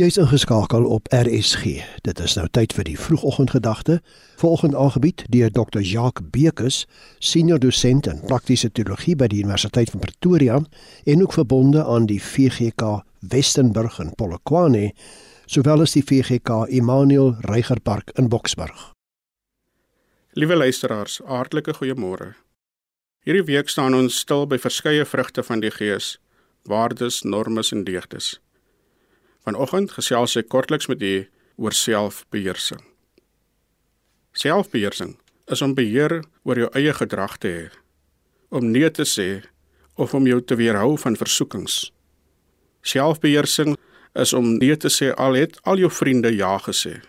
Jy's ingeskakel op RSG. Dit is nou tyd vir die vroegoggendgedagte. Volgende aangebied deur Dr. Jacques Bekus, senior dosent in praktiese teologie by die Universiteit van Pretoria en ook verbonde aan die VGK Westenburg in Polokwane, sowel as die VGK Immanuel Reigerpark in Boksburg. Liewe luisteraars, hartlike goeiemôre. Hierdie week staan ons stil by verskeie vrugte van die Gees: waardes, normes en deugdes. Vanoggend gesels ek kortliks met u oor selfbeheersing. Selfbeheersing is om beheer oor jou eie gedrag te hê, om nee te sê of om jou te weerhou van versoekings. Selfbeheersing is om nee te sê al het al jou vriende ja gesê.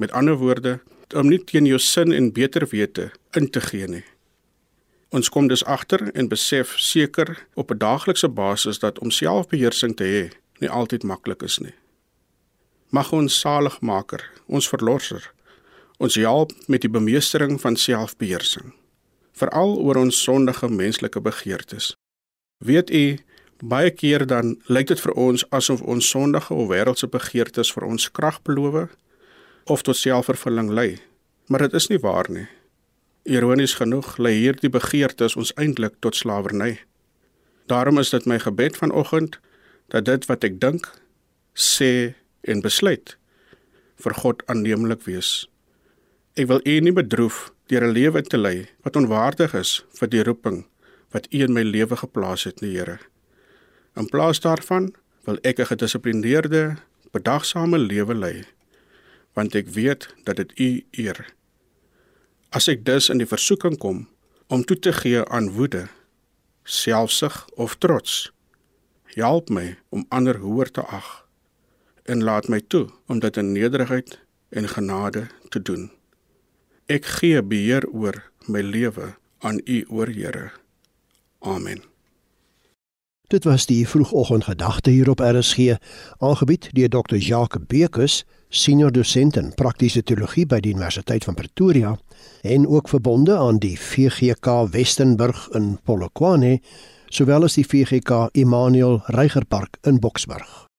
Met ander woorde, om nie teen jou sin en beter wete in te gee nie. Ons kom dus agter en besef seker op 'n daaglikse basis dat om selfbeheersing te hê nie altyd maklik is nie mag ons saligmaker, ons verlosser, ons help met die bemeestering van selfbeheersing, veral oor ons sondige menslike begeertes. Weet u, baie keer dan lyk dit vir ons asof ons sondige of wêreldse begeertes vir ons krag beloof of tot selfvervulling lei, maar dit is nie waar nie. Ironies genoeg lei hierdie begeertes ons eintlik tot slawerny. Daarom is dit my gebed vanoggend dat dit wat ek dink, sê en besluit vir God aanneemlik wees. Ek wil U nie bedroef deur 'n lewe te lei wat onwaardig is vir die roeping wat U in my lewe geplaas het, die Here. In plaas daarvan wil ek 'n gedissiplineerde, bedagsame lewe lei, want ek weet dat dit U eer. As ek dus in die versoeking kom om toe te gee aan woede, selfsug of trots, help my om ander hoër te ag en laat my toe om dit in nederigheid en genade te doen. Ek gee beheer oor my lewe aan U, o Here. Amen. Dit was die vroegoggendgedagte hier op RSG, aangebied deur Dr. Jacques Bekus, senior dosent in praktiese teologie by die Universiteit van Pretoria en ook verbonde aan die VGK Westenburg in Polokwane, sowel as die VGK Immanuel Reigerpark in Boksburg.